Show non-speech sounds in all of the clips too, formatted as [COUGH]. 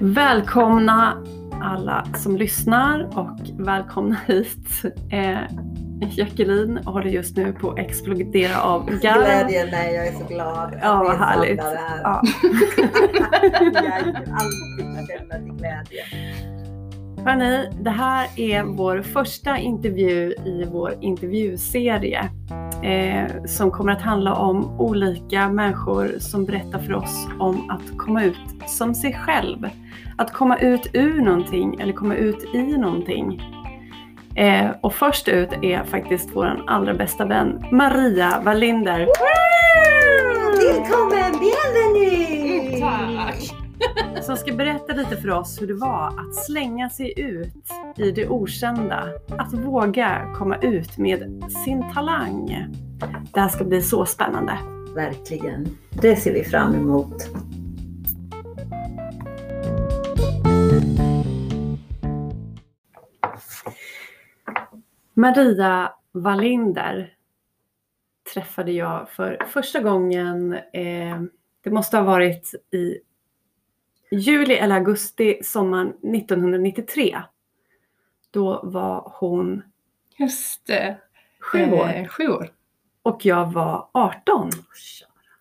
Välkomna alla som lyssnar och välkomna [LAUGHS] hit. Eh, Jacqueline håller just nu på att explodera av garv. Glädjen, nej jag är så glad. Ja, vad är härligt. samlade här. Ja. [LAUGHS] jag alltid känner till glädje. Hörni, det här är vår första intervju i vår intervjuserie eh, som kommer att handla om olika människor som berättar för oss om att komma ut som sig själv. Att komma ut ur någonting eller komma ut i någonting. Eh, och först ut är faktiskt vår allra bästa vän Maria Wallinder. Välkommen, bienvenue! Som ska berätta lite för oss hur det var att slänga sig ut i det okända. Att våga komma ut med sin talang. Det här ska bli så spännande. Verkligen. Det ser vi fram emot. Maria Wallinder träffade jag för första gången, eh, det måste ha varit i juli eller augusti sommaren 1993. Då var hon Just det. sju år Eh, sju år. och jag var 18.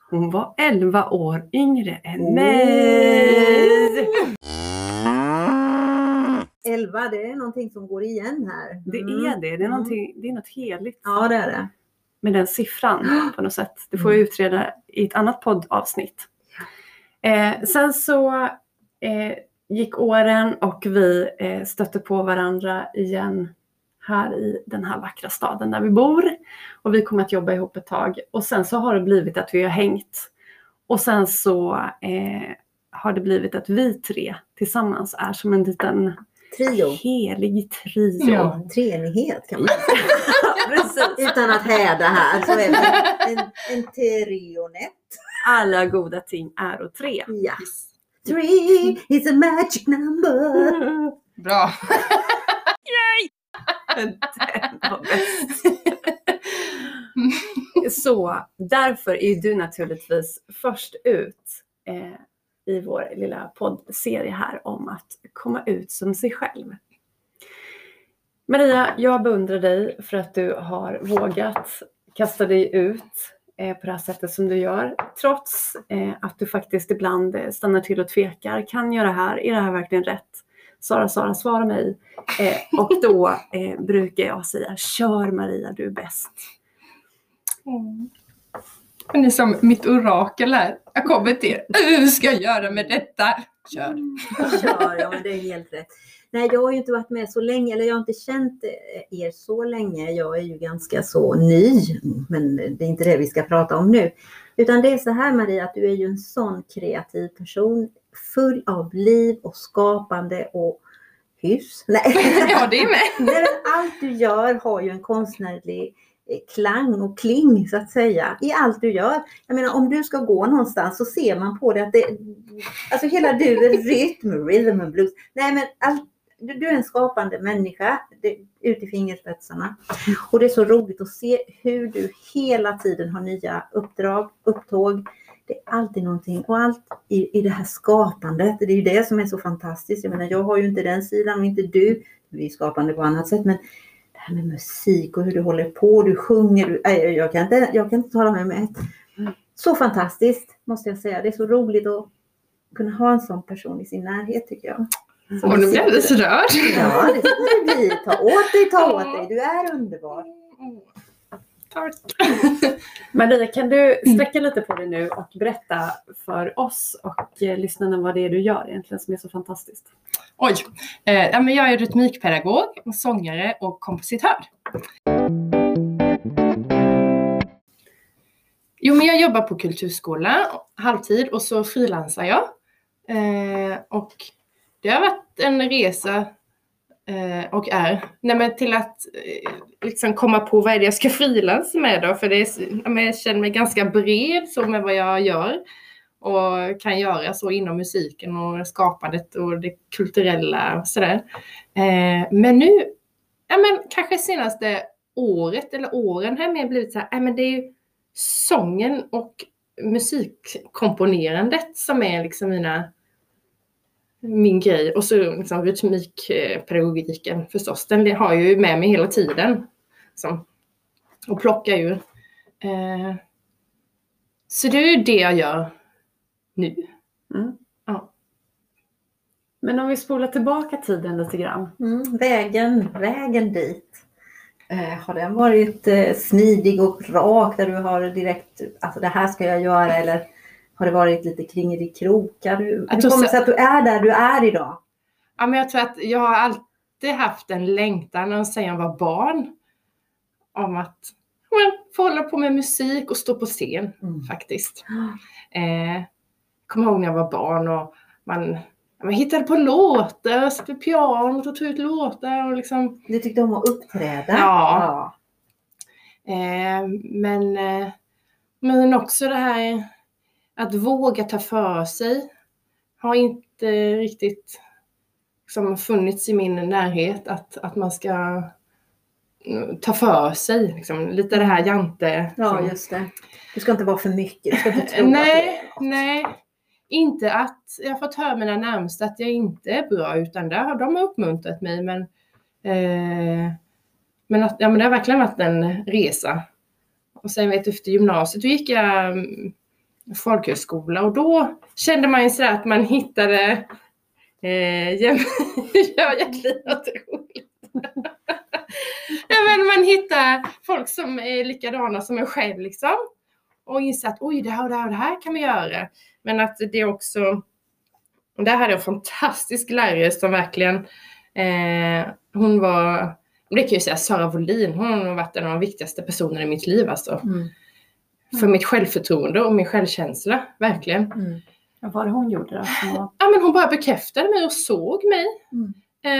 Hon var 11 år yngre än Oh. mig. Elva, det är någonting som går igen här. Det Mm. är det. Det är, Mm. det är något heligt Ja, det är det. med den siffran på något sätt. Det får vi Mm. utreda i ett annat poddavsnitt. Eh, sen så eh, gick åren och vi eh, stötte på varandra igen här i den här vackra staden där vi bor. Och vi kommer att jobba ihop ett tag. Och sen så har det blivit att vi har hängt. Och sen så eh, har det blivit att vi tre tillsammans är som en liten Trio. helig trio. Ja. Treenighet kan man [LAUGHS] säga. Utan att häda här så är det en, en trionett. Alla goda ting är och tre. Ja. Three is a magic number. [LAUGHS] Bra. [LAUGHS] [LAUGHS] Den var bäst. Så därför är du naturligtvis först ut eh, i vår lilla poddserie här om att komma ut som sig själv. Maria, jag beundrar dig för att du har vågat kasta dig ut Eh, på det här sättet som du gör. Trots eh, att du faktiskt ibland eh, stannar till och tvekar. Kan jag det här? Är det här verkligen rätt? Sara, Sara, svara mig. Och då brukar jag säga, kör Maria, du är bäst. Mm. Ni är som mitt orakel här. Jag kommer till er. Hur ska jag göra med detta? Kör. Kör, ja men det är helt rätt. Nej, jag har ju inte varit med så länge, eller jag har inte känt eh, er så länge. Jag är ju ganska så ny, men det är inte det vi ska prata om nu. Utan det är så här Maria, att du är ju en sån kreativ person, full av liv och skapande och hyfs. Nej, Ja, det är med. Nej, allt du gör har ju en konstnärlig klang och kling så att säga i allt du gör. Jag menar om du ska gå någonstans så ser man på det att det, alltså hela du är rytm, rhythm and blues. Nej men allt, du, du är en skapande människa det, ut i fingerspetsarna. Och det är så roligt att se hur du hela tiden har nya uppdrag, upptåg. Det är alltid någonting och allt i, i det här skapandet. Det är ju det som är så fantastiskt. Jag menar jag har ju inte den sidan och inte du. Vi är skapande på annat sätt men här med musik och hur du håller på, du sjunger. Du, nej, jag, kan inte, jag kan inte tala med mig. Så fantastiskt måste jag säga. Det är så roligt att kunna ha en sån person i sin närhet tycker jag. Som Och nu blir jag alldeles rörd. Ja, det ska det bli. Ta åt dig, ta åt dig. Du är underbar. Tack. [LAUGHS] Maria, kan du sträcka lite på dig nu och berätta för oss och eh, lyssnarna vad det är du gör egentligen som är så fantastiskt? Oj. Eh, ja, men jag är rytmikpedagog, sångare och kompositör. Jo, men jag jobbar på kulturskola halvtid och så frilansar jag. Eh, och det har varit en resa Eh, och är nej, men till att eh, liksom komma på vad är det jag ska frilansa med då. För det är, jag känner mig ganska bred så med vad jag gör och kan göra så inom musiken och skapandet och det kulturella och sådär. Eh, men nu, ja men kanske senaste året eller åren har jag mer blivit så här, ja men det är ju sången och musikkomponerandet som är liksom mina min grej. Och så liksom rytmikpedagogiken förstås, den har jag ju med mig hela tiden. Liksom. Och plockar ju. Eh, så det är ju det jag gör nu. Mm. Ja. Men om vi spolar tillbaka tiden lite grann. Mm, vägen, vägen dit. Eh, har den varit eh, smidig och rak där du har direkt, alltså det här ska jag göra eller har det varit lite kringelikrokar? Hur Jag hur kommer det så- sig att du är där du är idag? Ja, men jag tror att jag har alltid haft en längtan sedan jag var barn. Om att ja, men, få hålla på med musik och stå på scen Mm. faktiskt. Eh, kommer ihåg när jag var barn och man, man hittade på låtar, vid pianot och tog ut låtar och liksom. Du tyckte om att uppträda? Ja. Eh, men, eh, men också det här att våga ta för sig har inte riktigt liksom, funnits i min närhet att, att man ska mm, ta för sig. Liksom. Lite det här jante. Ja, som- just det. Du ska inte vara för mycket. Du ska inte tro nej, [LAUGHS] att det nej. Inte att jag har fått höra mina närmaste att jag inte är bra utan det har de har uppmuntrat mig men eh, men, att, ja, men det har verkligen varit en resa. Och sen vet du, efter gymnasiet då gick jag mm, folkhögskola och då kände man ju sådär att man hittade eh, jäm- jag blir något roligt. ja, men man hittar folk som är likadana som en själv liksom. Och inser att oj, det här och det här och det här kan vi göra. Men att det också, Det där hade jag en fantastisk lärare som verkligen, eh, hon var, det kan jag ju säga, Sara Wollin, hon har varit en av de viktigaste personerna i mitt liv alltså. Mm. För mitt självförtroende och min självkänsla, verkligen. Mm. Vad var det hon gjorde då? var- Ja men hon bara bekräftade mig och såg mig. Mm.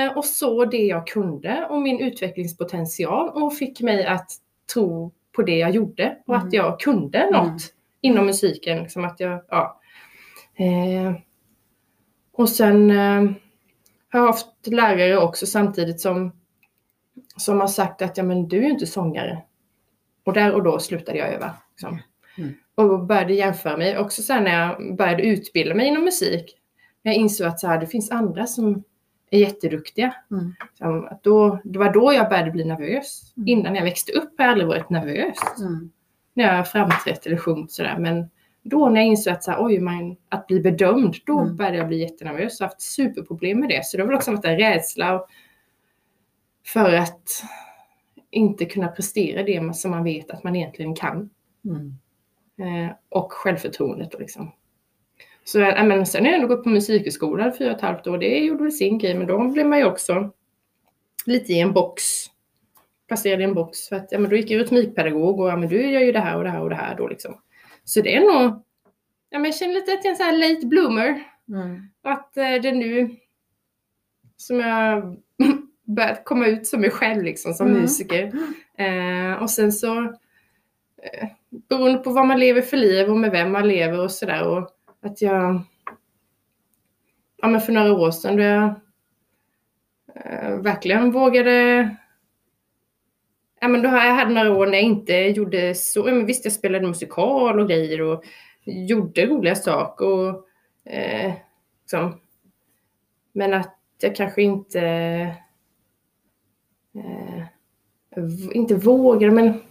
Eh, och såg det jag kunde och min utvecklingspotential och fick mig att tro på det jag gjorde och Mm. att jag kunde något Mm. inom musiken. Liksom att jag, ja. eh, och sen eh, har jag haft lärare också samtidigt som, som har sagt att ja, men du är ju inte sångare. Och där och då slutade jag öva. Liksom. Mm. Och började jämföra mig. Också sen när jag började utbilda mig inom musik. Jag insåg att så här, det finns andra som är jätteduktiga. Mm. Som att då, det var då jag började bli nervös. Mm. Innan jag växte upp har jag aldrig varit nervös Mm. när jag framträtt eller sjungit sådär. Men då när jag insåg att, så här, oj, man, att bli bedömd, då Mm. började jag bli jättenervös. Har haft superproblem med det. Så det har väl också varit en rädsla och- för att inte kunna prestera det som man vet att man egentligen kan. Mm. Eh, och självförtroendet. Liksom. Så ja, men sen har jag ändå gått på musikhögskola i fyra och ett halvt år. Det gjorde väl sin grej, men då blev man ju också lite i en box. Placerad i en box. För att ja, men då gick jag rytmikpedagog och ja, men du gör ju det här och det här och det här då liksom. Så det är nog, ja men jag känner lite att jag är en sån här late bloomer. Mm. Och att eh, det nu som jag [LAUGHS] börjat komma ut som mig själv liksom som Mm. musiker. Eh, och sen så eh, beroende på vad man lever för liv och med vem man lever och sådär. Och att jag ja men för några år sedan då jag eh, verkligen vågade Ja men då jag hade några år när jag inte gjorde så, ja, men visst jag spelade musikal och grejer och gjorde roliga saker och eh, liksom. Men att jag kanske inte eh, inte vågade men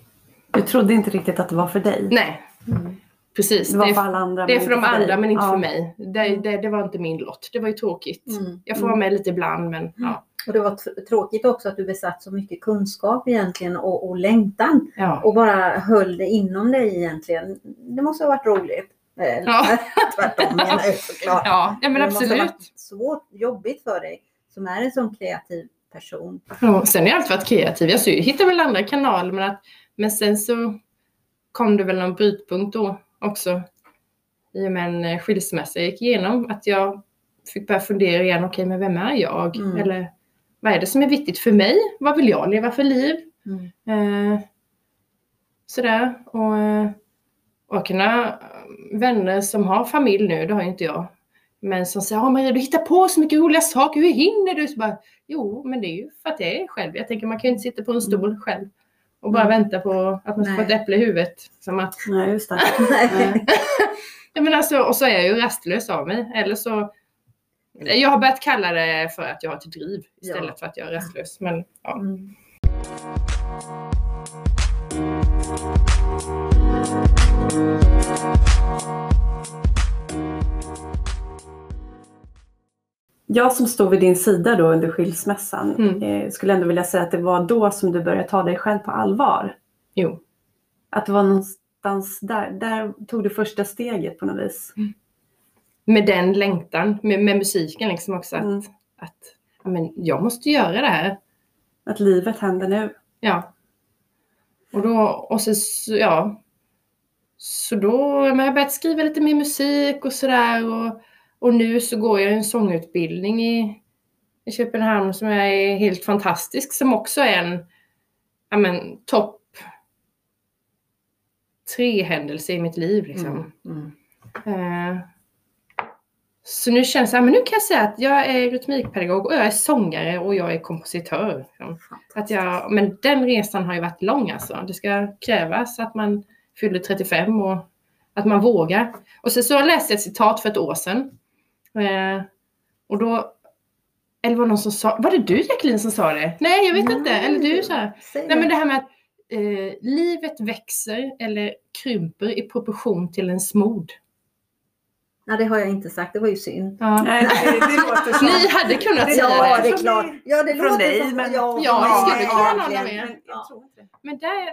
du trodde inte riktigt att det var för dig. nej Mm. precis. Det var Det är, för alla andra. det är men för de inte dig. andra men inte Ja. för mig. Det, det, det var inte min lott. Det var ju tråkigt. Mm. Jag får vara med lite ibland men ja. Och det var tr- tråkigt också att du besatt så mycket kunskap egentligen och, och längtan ja. och bara höll det inom dig egentligen. Det måste ha varit roligt. Eh, Ja. [LAUGHS] Tvärtom menar jag såklart. Ja, ja men det måste ha absolut. varit svårt, jobbigt för dig som är en sån kreativ person. Ja, sen har jag alltid varit kreativ. Jag hittade väl andra kanaler men, att, men sen så kom det väl någon brytpunkt då också i och med en eh, skilsmässa jag gick igenom. Att jag fick börja fundera igen, okej men vem är jag? Mm. Eller vad är det som är viktigt för mig? Vad vill jag leva för liv? Mm. Eh, sådär. Och, eh, och kunna vänner som har familj nu, det har ju inte jag. Men som säger, ja Maria du hittar på så mycket roliga saker, hur hinner du? Så bara, jo, men det är ju för att jag är själv. Jag tänker man kan ju inte sitta på en stol själv och bara Mm. vänta på att man ska få ett äpple i huvudet. Som att, Nej, just det. [LAUGHS] Nej. men alltså, och så är jag ju rastlös av mig. Eller så Jag har börjat kalla det för att jag har ett driv istället Ja. för att jag är rastlös. Men, ja. Mm. Jag som stod vid din sida då under skilsmässan Mm. eh, skulle ändå vilja säga att det var då som du började ta dig själv på allvar. Jo. Att det var någonstans där, där tog du första steget på något vis. Med den längtan, med, med musiken liksom också. Att, Mm. att ja, men jag måste göra det här. Att livet händer nu. Ja. Och då, och så, ja. Så då men jag börjat skriva lite mer musik och sådär. Och, och nu så går jag en sångutbildning i, i Köpenhamn som är helt fantastisk. Som också är en ja, men, topp tre händelse i mitt liv. Liksom. Mm. Mm. Eh, så nu känns det, ja, men nu kan jag säga att jag är rytmikpedagog och jag är sångare och jag är kompositör. liksom. Att jag, men den resan har ju varit lång alltså. Det ska krävas att man fyller 35 och att man vågar. Och sen så läste jag ett citat för ett år sedan. Eh, och då, eller var det någon som sa, var det du Jacqueline som sa det? Nej jag vet inte, eller du sa det. Nej men det. det här med att eh, livet växer eller krymper i proportion till ens mod. Nej, det har jag inte sagt. Det var ju synd. Ja. Nej, det, det låter. [LAUGHS] Ni hade kunnat säga Ja, det. det är klart. Ja, det Från låter dig, som... men- Ja, det skulle kunna vara någon av er. Men jag tror inte det. Men, där,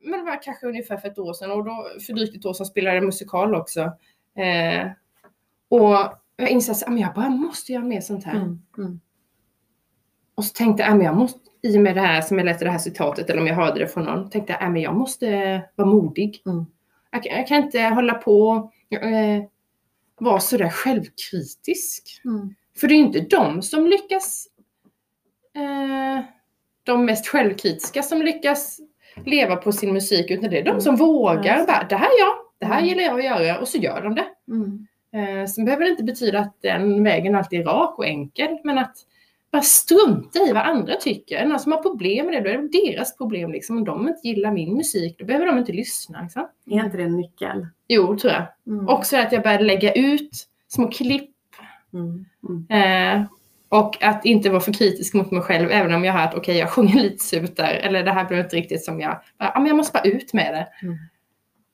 men det var kanske ungefär för ett år sedan och då, för drygt ett år sedan spelade jag musikal också. Eh, och jag insåg att ah, jag bara måste göra mer sånt här. Mm, mm. Och så tänkte jag, ah, jag måste, i och med det här som jag läste det här citatet eller om jag hörde det från någon, tänkte jag, ah, jag måste vara modig. Mm. Jag, kan- jag kan inte hålla på eh, vara sådär självkritisk. Mm. För det är ju inte de som lyckas, eh, de mest självkritiska som lyckas leva på sin musik, utan det är de Mm. som vågar. Bara, det här är jag, det här Mm. gillar jag att göra och så gör de det. Mm. Eh, sen behöver det inte betyda att den vägen alltid är rak och enkel, men att bara strunta i vad andra tycker. Någon som har problem med det, då är det deras problem. Liksom. Om de inte gillar min musik, då behöver de inte lyssna. Liksom. Är inte det en nyckel? Jo, tror jag. Mm. Också att jag började lägga ut små klipp Mm. Eh, och att inte vara för kritisk mot mig själv även om jag har att okej jag sjunger lite surt där eller det här blev inte riktigt som jag, ja, men jag måste bara ut med det. Mm.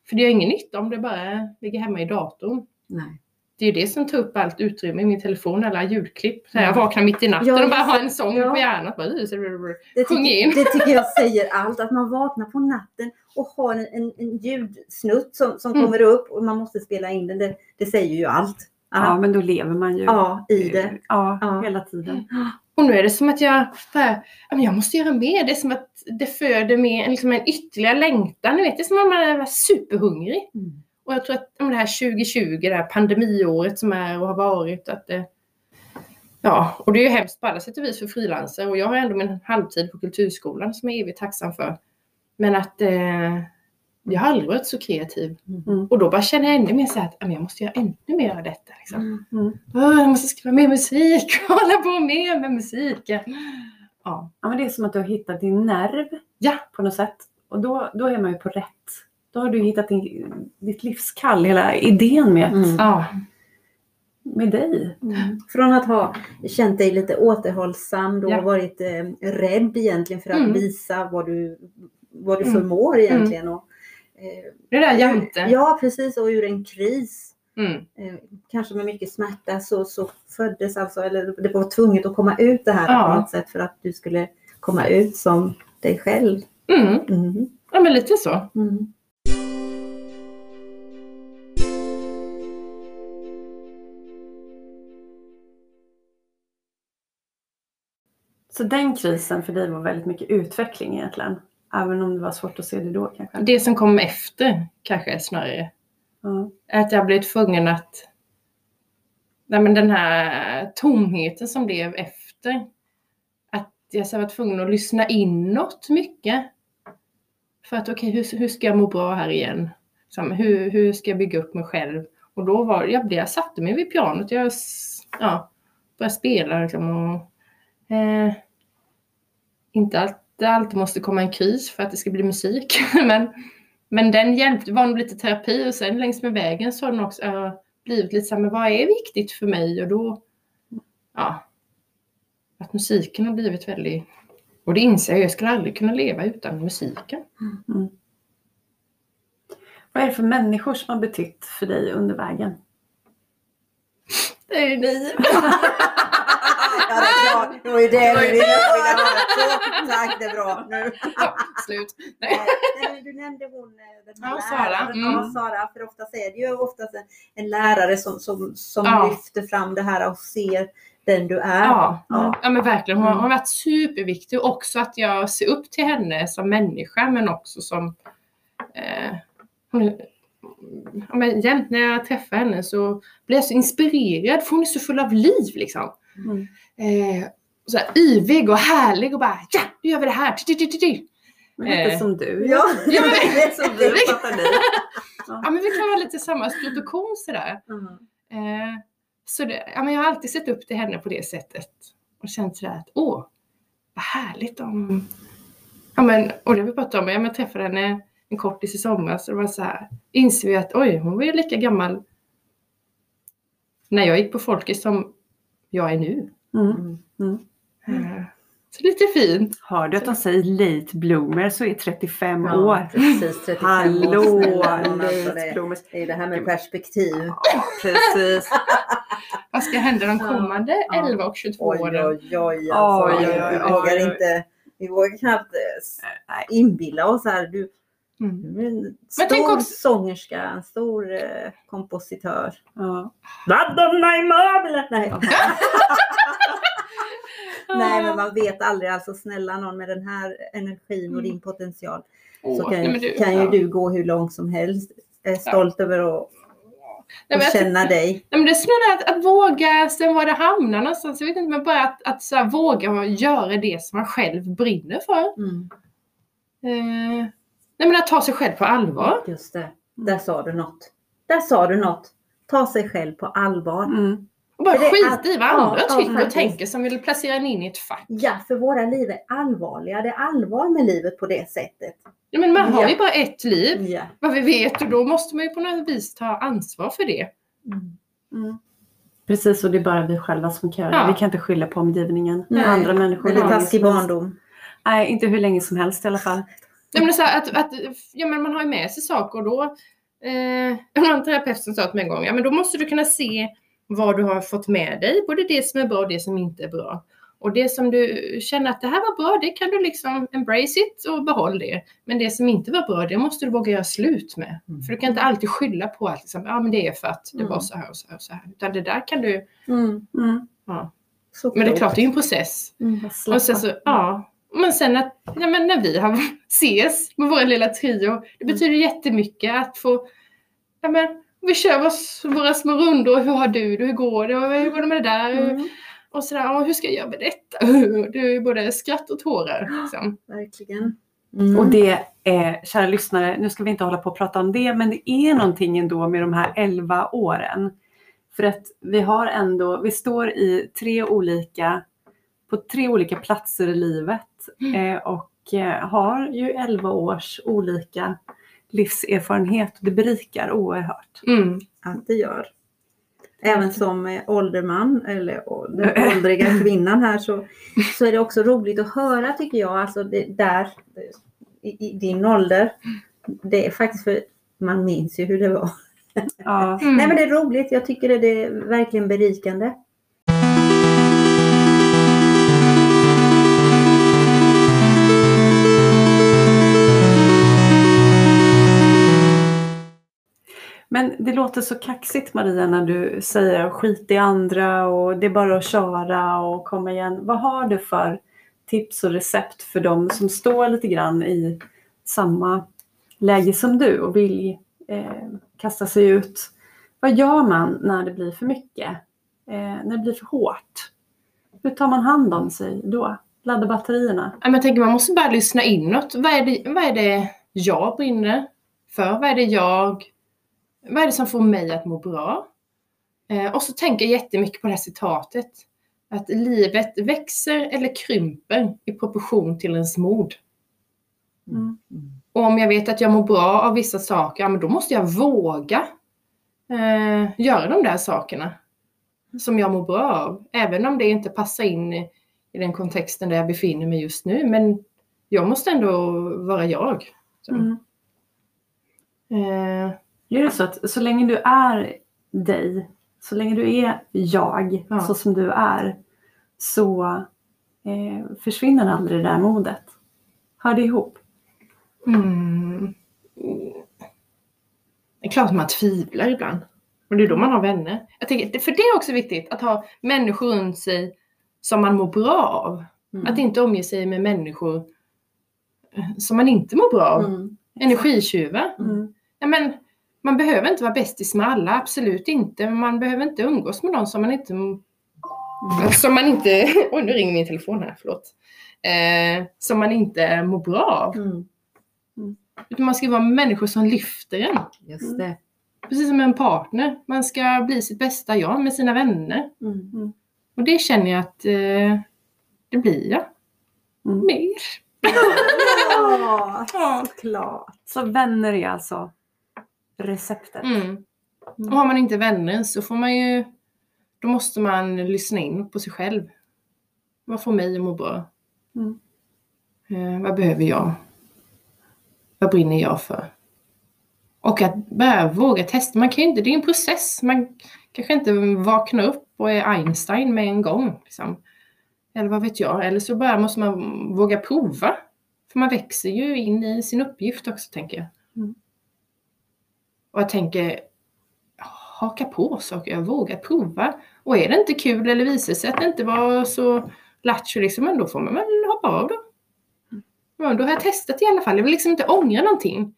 För det gör ingen nytta om det bara ligger hemma i datorn. Nej. Det är ju det som tar upp allt utrymme i min telefon, alla ljudklipp. Så jag vaknar mitt i natten Ja, och bara har en sång Ja. på hjärnan. Bara, Det Sjung tycker, in. det tycker jag [LAUGHS] säger allt, att man vaknar på natten och har en, en, en ljudsnutt som, som Mm. kommer upp och man måste spela in den. Det, det säger ju allt. Ja, men då lever man ju ja, i det. Ja, Ja. hela tiden. [GASPS] Och nu är det som att jag bara, ja, men jag måste göra mer. Det är som att det föder med en, liksom en ytterligare längtan. Ni vet, det är som om man är superhungrig. Mm. Och jag tror att om det här 2020, det här pandemiåret som är och har varit, att det, Ja, och det är ju hemskt på alla sätt och vis för frilansare och jag har ändå min halvtid på Kulturskolan som jag är evigt tacksam för. Men att eh, jag har aldrig varit så kreativ. Mm. Och då bara känner jag ännu mer så här att "Ja, men jag måste göra ännu mer av detta. Liksom. Mm. Åh, jag måste skriva mer musik [LAUGHS] och hålla på mer med musiken. Ja. Ja, men det är som att du har hittat din nerv Ja. på något sätt. Och då, då är man ju på rätt. Då har du hittat din, ditt livskall, hela idén med, Mm. ja. med dig. Mm. Från att ha känt dig lite återhållsam, då Ja. varit eh, rädd egentligen för att Mm. visa vad du, vad du Mm. förmår egentligen. Och, eh, Det där Jante. Ja, precis. Och ur en kris, Mm. eh, kanske med mycket smärta, så, så föddes alltså, eller det var tvunget att komma ut det här Ja. på något sätt för att du skulle komma ut som dig själv. Mm. Mm. Ja, men lite så. Så den krisen för dig var väldigt mycket utveckling egentligen. Även om det var svårt att se det då kanske. Det som kom efter kanske snarare. Ja. Att jag blev tvungen att... Nej, men den här tomheten som blev efter. Att jag så var tvungen att lyssna inåt mycket. För att okej, hur, hur ska jag må bra här igen? Som, hur, hur ska jag bygga upp mig själv? Och då var jag, jag satte mig vid pianot. Jag ja, började spela liksom, och, eh, Inte att det alltid måste komma en kris för att det ska bli musik. [LAUGHS] men, men den hjälpte, var nog lite terapi och sen längs med vägen så har den också äh, blivit lite så här, men vad är viktigt för mig? Och då ja, att musiken har blivit väldigt, och det inser jag, jag skulle aldrig kunna leva utan musiken. Mm. Vad är det för människor som har betytt för dig under vägen? Det är ju ni. [LAUGHS] Ja, det är bra. Det var ju det du ville höra. Tack, det är bra. Nu. Ja, slut. Nej. Du nämnde hon, eh, den här Ja, Sara. Mm. Ja, Sara. För oftast är det ju oftast en, en lärare som, som, som Ja. lyfter fram det här och ser den du är. Ja, Ja. ja men verkligen. Hon, Mm. hon har varit superviktig också att jag ser upp till henne som människa men också som eh, hon, ja, men jämt när jag träffar henne så blir jag så inspirerad för hon är så full av liv liksom. Mm. Eh, så här, yvig och härlig och bara ja, nu gör vi det här. Ti. Lite Eh. som du. Ja, Ja, men- [LAUGHS] det är som du fattar ni. Ja men vi kan vara lite samma korn sådär. Mm. Eh, så det, ja, men jag har alltid sett upp till henne på det sättet. Och känt sådär att åh, vad härligt om... Ja, men, och det har vi pratat om, ja, men jag träffade henne en kortis i somras och det var så här, inser vi att oj, hon var ju lika gammal när jag gick på Folkis som jag är nu. Mm. Mm. Eh, så lite fint. Hör du att de säger late bloomer så är 35 Ja, år. precis. 35 Hallå, alltså late det, bloomers. det är det här med perspektiv. Ja, precis. [LAUGHS] Vad ska hända de kommande Ja. 11 och 22 Oj, åren? oj, oj. Alltså, Oj, oj, oj, vi oj, vågar oj. inte vi vågar knappt eh, Nej. inbilla oss här. Du, Mm. en Men stor tänk också- sångerska, en stor eh, kompositör. Ja. Nej. [LAUGHS] Nej, men man vet aldrig. Alltså snälla någon med den här energin och Mm. din potential Åh, så kan, nej, du- kan ju ja. du gå hur långt som helst. Jag är stolt över att Nej, men känna dig. Nej, men det är snarare att, att våga, sen var det hamnar någonstans, jag vet inte, men bara att, att så här, våga göra det som man själv brinner för. Mm. Eh, nej men att ta sig själv på allvar. Just det. Där sa du något. Där sa du något. Ta sig själv på allvar. Mm. Och bara skita att- i vad andra ja, tycker och tänker som vill placera en in i ett fack. Ja, för våra liv är allvarliga. Det är allvar med livet på det sättet. Ja, men man har Ja. ju bara ett liv, Ja. vad vi vet, och då måste man ju på något vis ta ansvar för det. Mm. Mm. Precis, och det är bara vi själva som kan göra det. Vi kan inte skylla på omgivningen. Nej. Andra människor. Eller taskig barndom. Nej, inte hur länge som helst i alla fall. Nej, men så här, att, att, ja, men man har ju med sig saker och då, eh, [LAUGHS] en terapeut som sa till mig en gång, ja men då måste du kunna se vad du har fått med dig, både det som är bra och det som inte är bra. Och det som du känner att det här var bra, det kan du liksom embrace it och behåll det. Men det som inte var bra, det måste du våga göra slut med. Mm. För du kan inte alltid skylla på att liksom, ja men det är för att det Mm. var så här och så här och så här. Utan det där kan du, Mm. Mm. ja. Men det är klart, det är ju en process. Mm. Och sen så, ja. Men sen att, ja, men när vi har [LAUGHS] ses med vår lilla trio, det betyder jättemycket att få, ja men vi kör oss, våra små rundor, hur har du det, hur går det, hur går det med det där? Mm. Och sådär, och hur ska jag göra med detta? Det är ju både skratt och tårar. Liksom. [GASPS] Verkligen. Mm. Och det är, kära lyssnare, nu ska vi inte hålla på och prata om det, men det är någonting ändå med de här 11 åren. För att vi har ändå, vi står i tre olika, på tre olika platser i livet Mm. eh, och eh, har ju 11 års olika livserfarenhet. Det berikar oerhört. Mm. Att det gör. Även som eh, ålderman eller den [LAUGHS] åldriga kvinnan här så, så är det också roligt att höra tycker jag. Alltså det, där i, i din ålder. Det är faktiskt för man minns ju hur det var. Ja. Mm. [LAUGHS] Nej men det är roligt. Jag tycker det är verkligen berikande. Men det låter så kaxigt Maria när du säger skit i andra och det är bara att köra och komma igen. Vad har du för tips och recept för dem som står lite grann i samma läge som du och vill eh, kasta sig ut? Vad gör man när det blir för mycket? Eh, när det blir för hårt? Hur tar man hand om sig då? Ladda batterierna? Jag tänker man måste bara lyssna inåt. Vad är, det, vad är det jag brinner för? Vad är det jag... Vad är det som får mig att må bra? Eh, och så tänker jag jättemycket på det här citatet. Att livet växer eller krymper i proportion till ens mod. Mm. Och om jag vet att jag mår bra av vissa saker, ja, men då måste jag våga eh, göra de där sakerna. som jag mår bra av. Även om det inte passar in i, i den kontexten där jag befinner mig just nu. Men jag måste ändå vara jag. Mm. Eh, Är det så att så länge du är dig, så länge du är jag, Ja. så som du är, så eh, försvinner aldrig det där modet. Hör det ihop? mm, det är klart att man tvivlar ibland. Och det är då man har vänner. Jag tänker, för det är också viktigt att ha människor runt sig som man mår bra av. Mm. Att inte omge sig med människor eh, som man inte mår bra av. Mm. Energitjuvar. Mm. Ja, men, man behöver inte vara bästis med alla, absolut inte. Men man behöver inte umgås med någon som man inte... Som man inte... [LAUGHS] Oj, nu ringer min telefon här, förlåt. Eh, som man inte mår bra av. Mm. Utan man ska vara människor som lyfter en. Just det. Precis som en partner. Man ska bli sitt bästa jag med sina vänner. Mm. Och det känner jag att eh, det blir jag. Mm. Mer. Ja, Ja. såklart. Så vänner är alltså receptet. Mm. Och har man inte vänner så får man ju, då måste man lyssna in på sig själv. Vad får mig att må bra? Mm. Eh, vad behöver jag? Vad brinner jag för? Och att bara våga testa. Man kan ju inte, det är en process. Man kanske inte vaknar upp och är Einstein med en gång. Liksom. Eller vad vet jag. Eller så bara måste man våga prova. För man växer ju in i sin uppgift också tänker jag. Och jag tänker, haka på saker, jag vågar prova. Och är det inte kul eller visar sig att det inte var så lattjo liksom, men då får man väl hoppa av då. Ja, då har jag testat i alla fall. Jag vill liksom inte ångra någonting.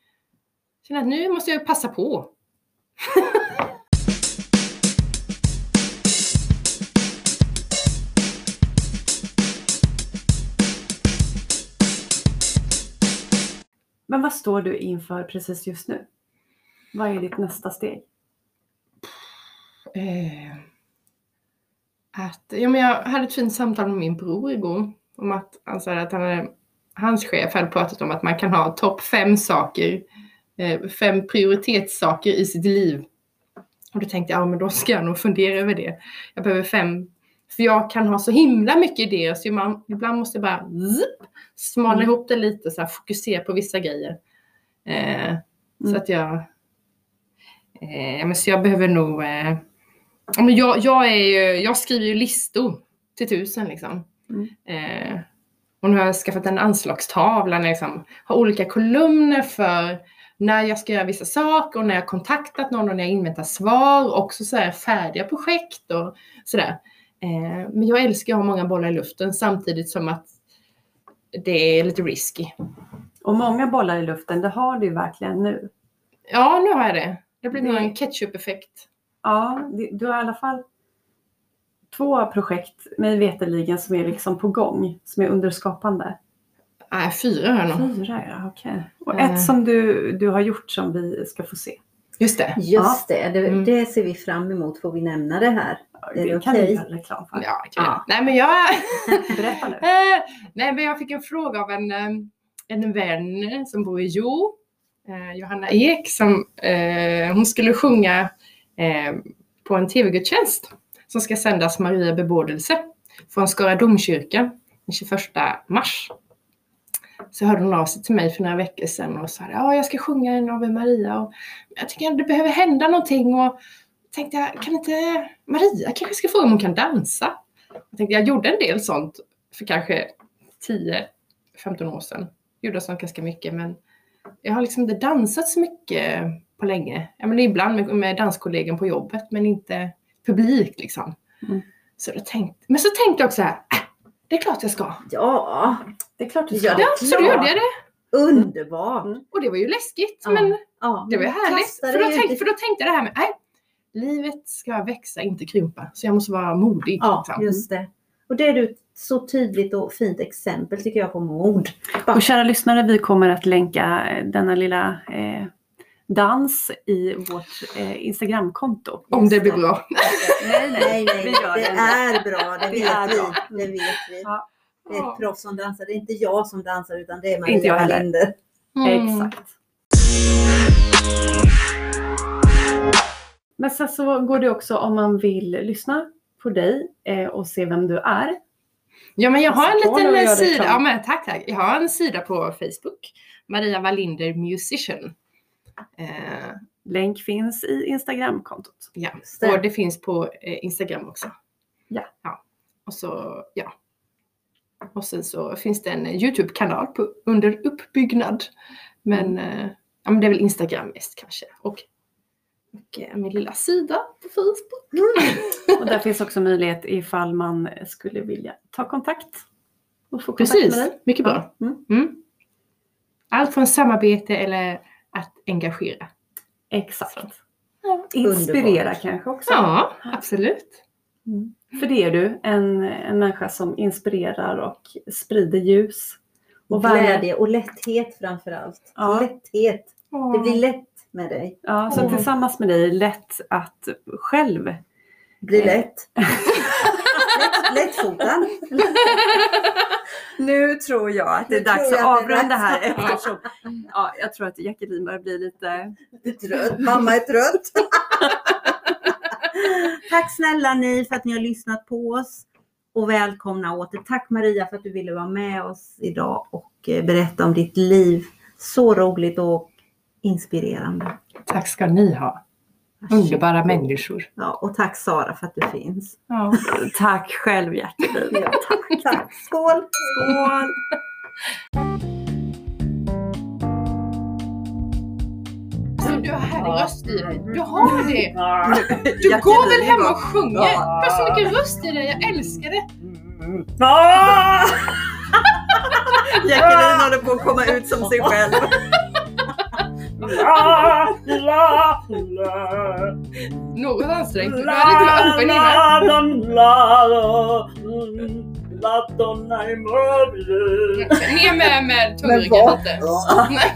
Känner att nu måste jag passa på. [LAUGHS] Men vad står du inför precis just nu? Vad är ditt nästa steg? Eh, att, ja, men jag hade ett fint samtal med min bror igår. Om att, sa att han hade, hans chef hade pratat om att man kan ha topp fem saker. Eh, fem prioritetssaker i sitt liv. Och då tänkte jag, ja men då ska jag nog fundera över det. Jag behöver fem. För jag kan ha så himla mycket idéer så man, ibland måste jag bara zip, smala Mm. ihop det lite så här, fokusera på vissa grejer. Eh, Så Mm. att jag... Eh, men så jag behöver nog... Eh, men jag, jag, är ju, jag skriver ju listor till tusen liksom. Mm. Eh, och nu har jag skaffat en anslagstavla, när jag liksom, har olika kolumner för när jag ska göra vissa saker och när jag kontaktat någon och när jag inväntar svar. Också så här färdiga projekt och sådär. Eh, men jag älskar att ha många bollar i luften samtidigt som att det är lite risky. Och många bollar i luften, det har du ju verkligen nu. Ja, nu har jag det. Det blir nog en ketchup-effekt. Ja, det- du har i alla fall två projekt, mig veterligen, som är liksom på gång, som är under skapande. Nej, fyra har jag nog. Fyra, ja, okej. Och Eh. ett som du, du har gjort som vi ska få se. Just det. Just det, det, Mm. det ser vi fram emot. Får vi nämna det här? Det, Är det kan vi okej? göra reklam för. Ja, kan Ja. Nej, men jag... [LAUGHS] Berätta nu. Eh, [LAUGHS] Nej, men jag fick en fråga av en, eh, en vän som bor i Jo, eh, Eh, Johanna Ek, som eh, hon skulle sjunga eh, på en tv-gudstjänst som ska sändas Maria bebådelse från Skara domkyrka den 21 mars. Så hörde hon av sig till mig för några veckor sedan och sa ja, jag ska sjunga en Ave Maria och jag tycker att det behöver hända någonting och tänkte jag, kan inte Maria kanske ska fråga om hon kan dansa? Jag tänkte jag gjorde en del sånt för kanske 10-15 år sedan. Gjorde sånt ganska mycket men jag har liksom inte dansat så mycket på länge. Jag menar, ibland med, med danskollegan på jobbet men inte publik liksom. Mm. Så då tänkte, men så tänkte jag också så här, äh, det är klart jag ska. Ja, Det är klart du ska. Ja. Så då gjorde jag det. underbart. Mm. Och det var ju läskigt Ja. men Ja, det var ju härligt. För då, tänkte, för då tänkte jag det här med, nej, livet ska växa, inte krympa. Så jag måste vara modig. Ja, liksom. just det. Och det är du så tydligt och fint exempel tycker jag på mod. Och kära lyssnare, vi kommer att länka eh, denna lilla eh, dans i vårt eh, Instagramkonto. Om det blir bra. Nej, Nej, nej, vi gör det det. är bra. Det Det vet är vi. bra. Det vet vi. Ja. Det är ett proffs som dansar. Det är inte jag som dansar utan det är Maria Inte jag heller. Wallinder. Mm. Exakt. Men sen så går det också om man vill lyssna på dig eh, och se vem du är. Ja, men jag har en liten gör sida. Ja, men tack, tack. Jag har en sida på Facebook. Maria Wallinder Musician. Eh, Länk finns i Instagramkontot. ja, det. och det finns på eh, Instagram också. Ja. ja. Och så, ja. Och sen så finns det en YouTube-kanal på, under uppbyggnad. Men, eh, ja, men det är väl Instagram mest kanske. Och, och min lilla sida på Facebook. Och där finns också möjlighet ifall man skulle vilja ta kontakt. Och få kontakt med Precis, dig. mycket bra. Ja, mm. Mm. Allt från samarbete eller att engagera. Exakt. Ja. Inspirera Underbart. kanske också. Ja, absolut. Mm. För det är du, en, en människa som inspirerar och sprider ljus. Och värme. Glädje och lätthet framför allt. Ja. Lätthet. Det blir lätt med dig. Ja, så Åh. tillsammans med dig lätt att själv Blir Eh. lätt. lätt lättfotad. Nu tror jag att det är Nu dags att att avrunda här eftersom ja, jag tror att Jacqueline börjar bli lite... Trött. Mamma är trött. Tack snälla ni för att ni har lyssnat på oss. Och välkomna åter. Tack Maria för att du ville vara med oss idag och eh, berätta om ditt liv. Så roligt och inspirerande. Tack ska ni ha. Underbara människor. Ja, och tack Sara för att du finns. Ja. [LAUGHS] Tack själv Jacqueline. Ja, tack, [LAUGHS] tack. Skål! Skål! [LAUGHS] Du har härlig röst i dig. Du har det. Du går väl hem är och sjunger? Du har så mycket röst i dig. Jag älskar det. Jacqueline håller på att komma ut som sig själv. Något ansträngt. Du inte varit öppen innan. Ner med, med tungringen lite. [LAUGHS] Nej.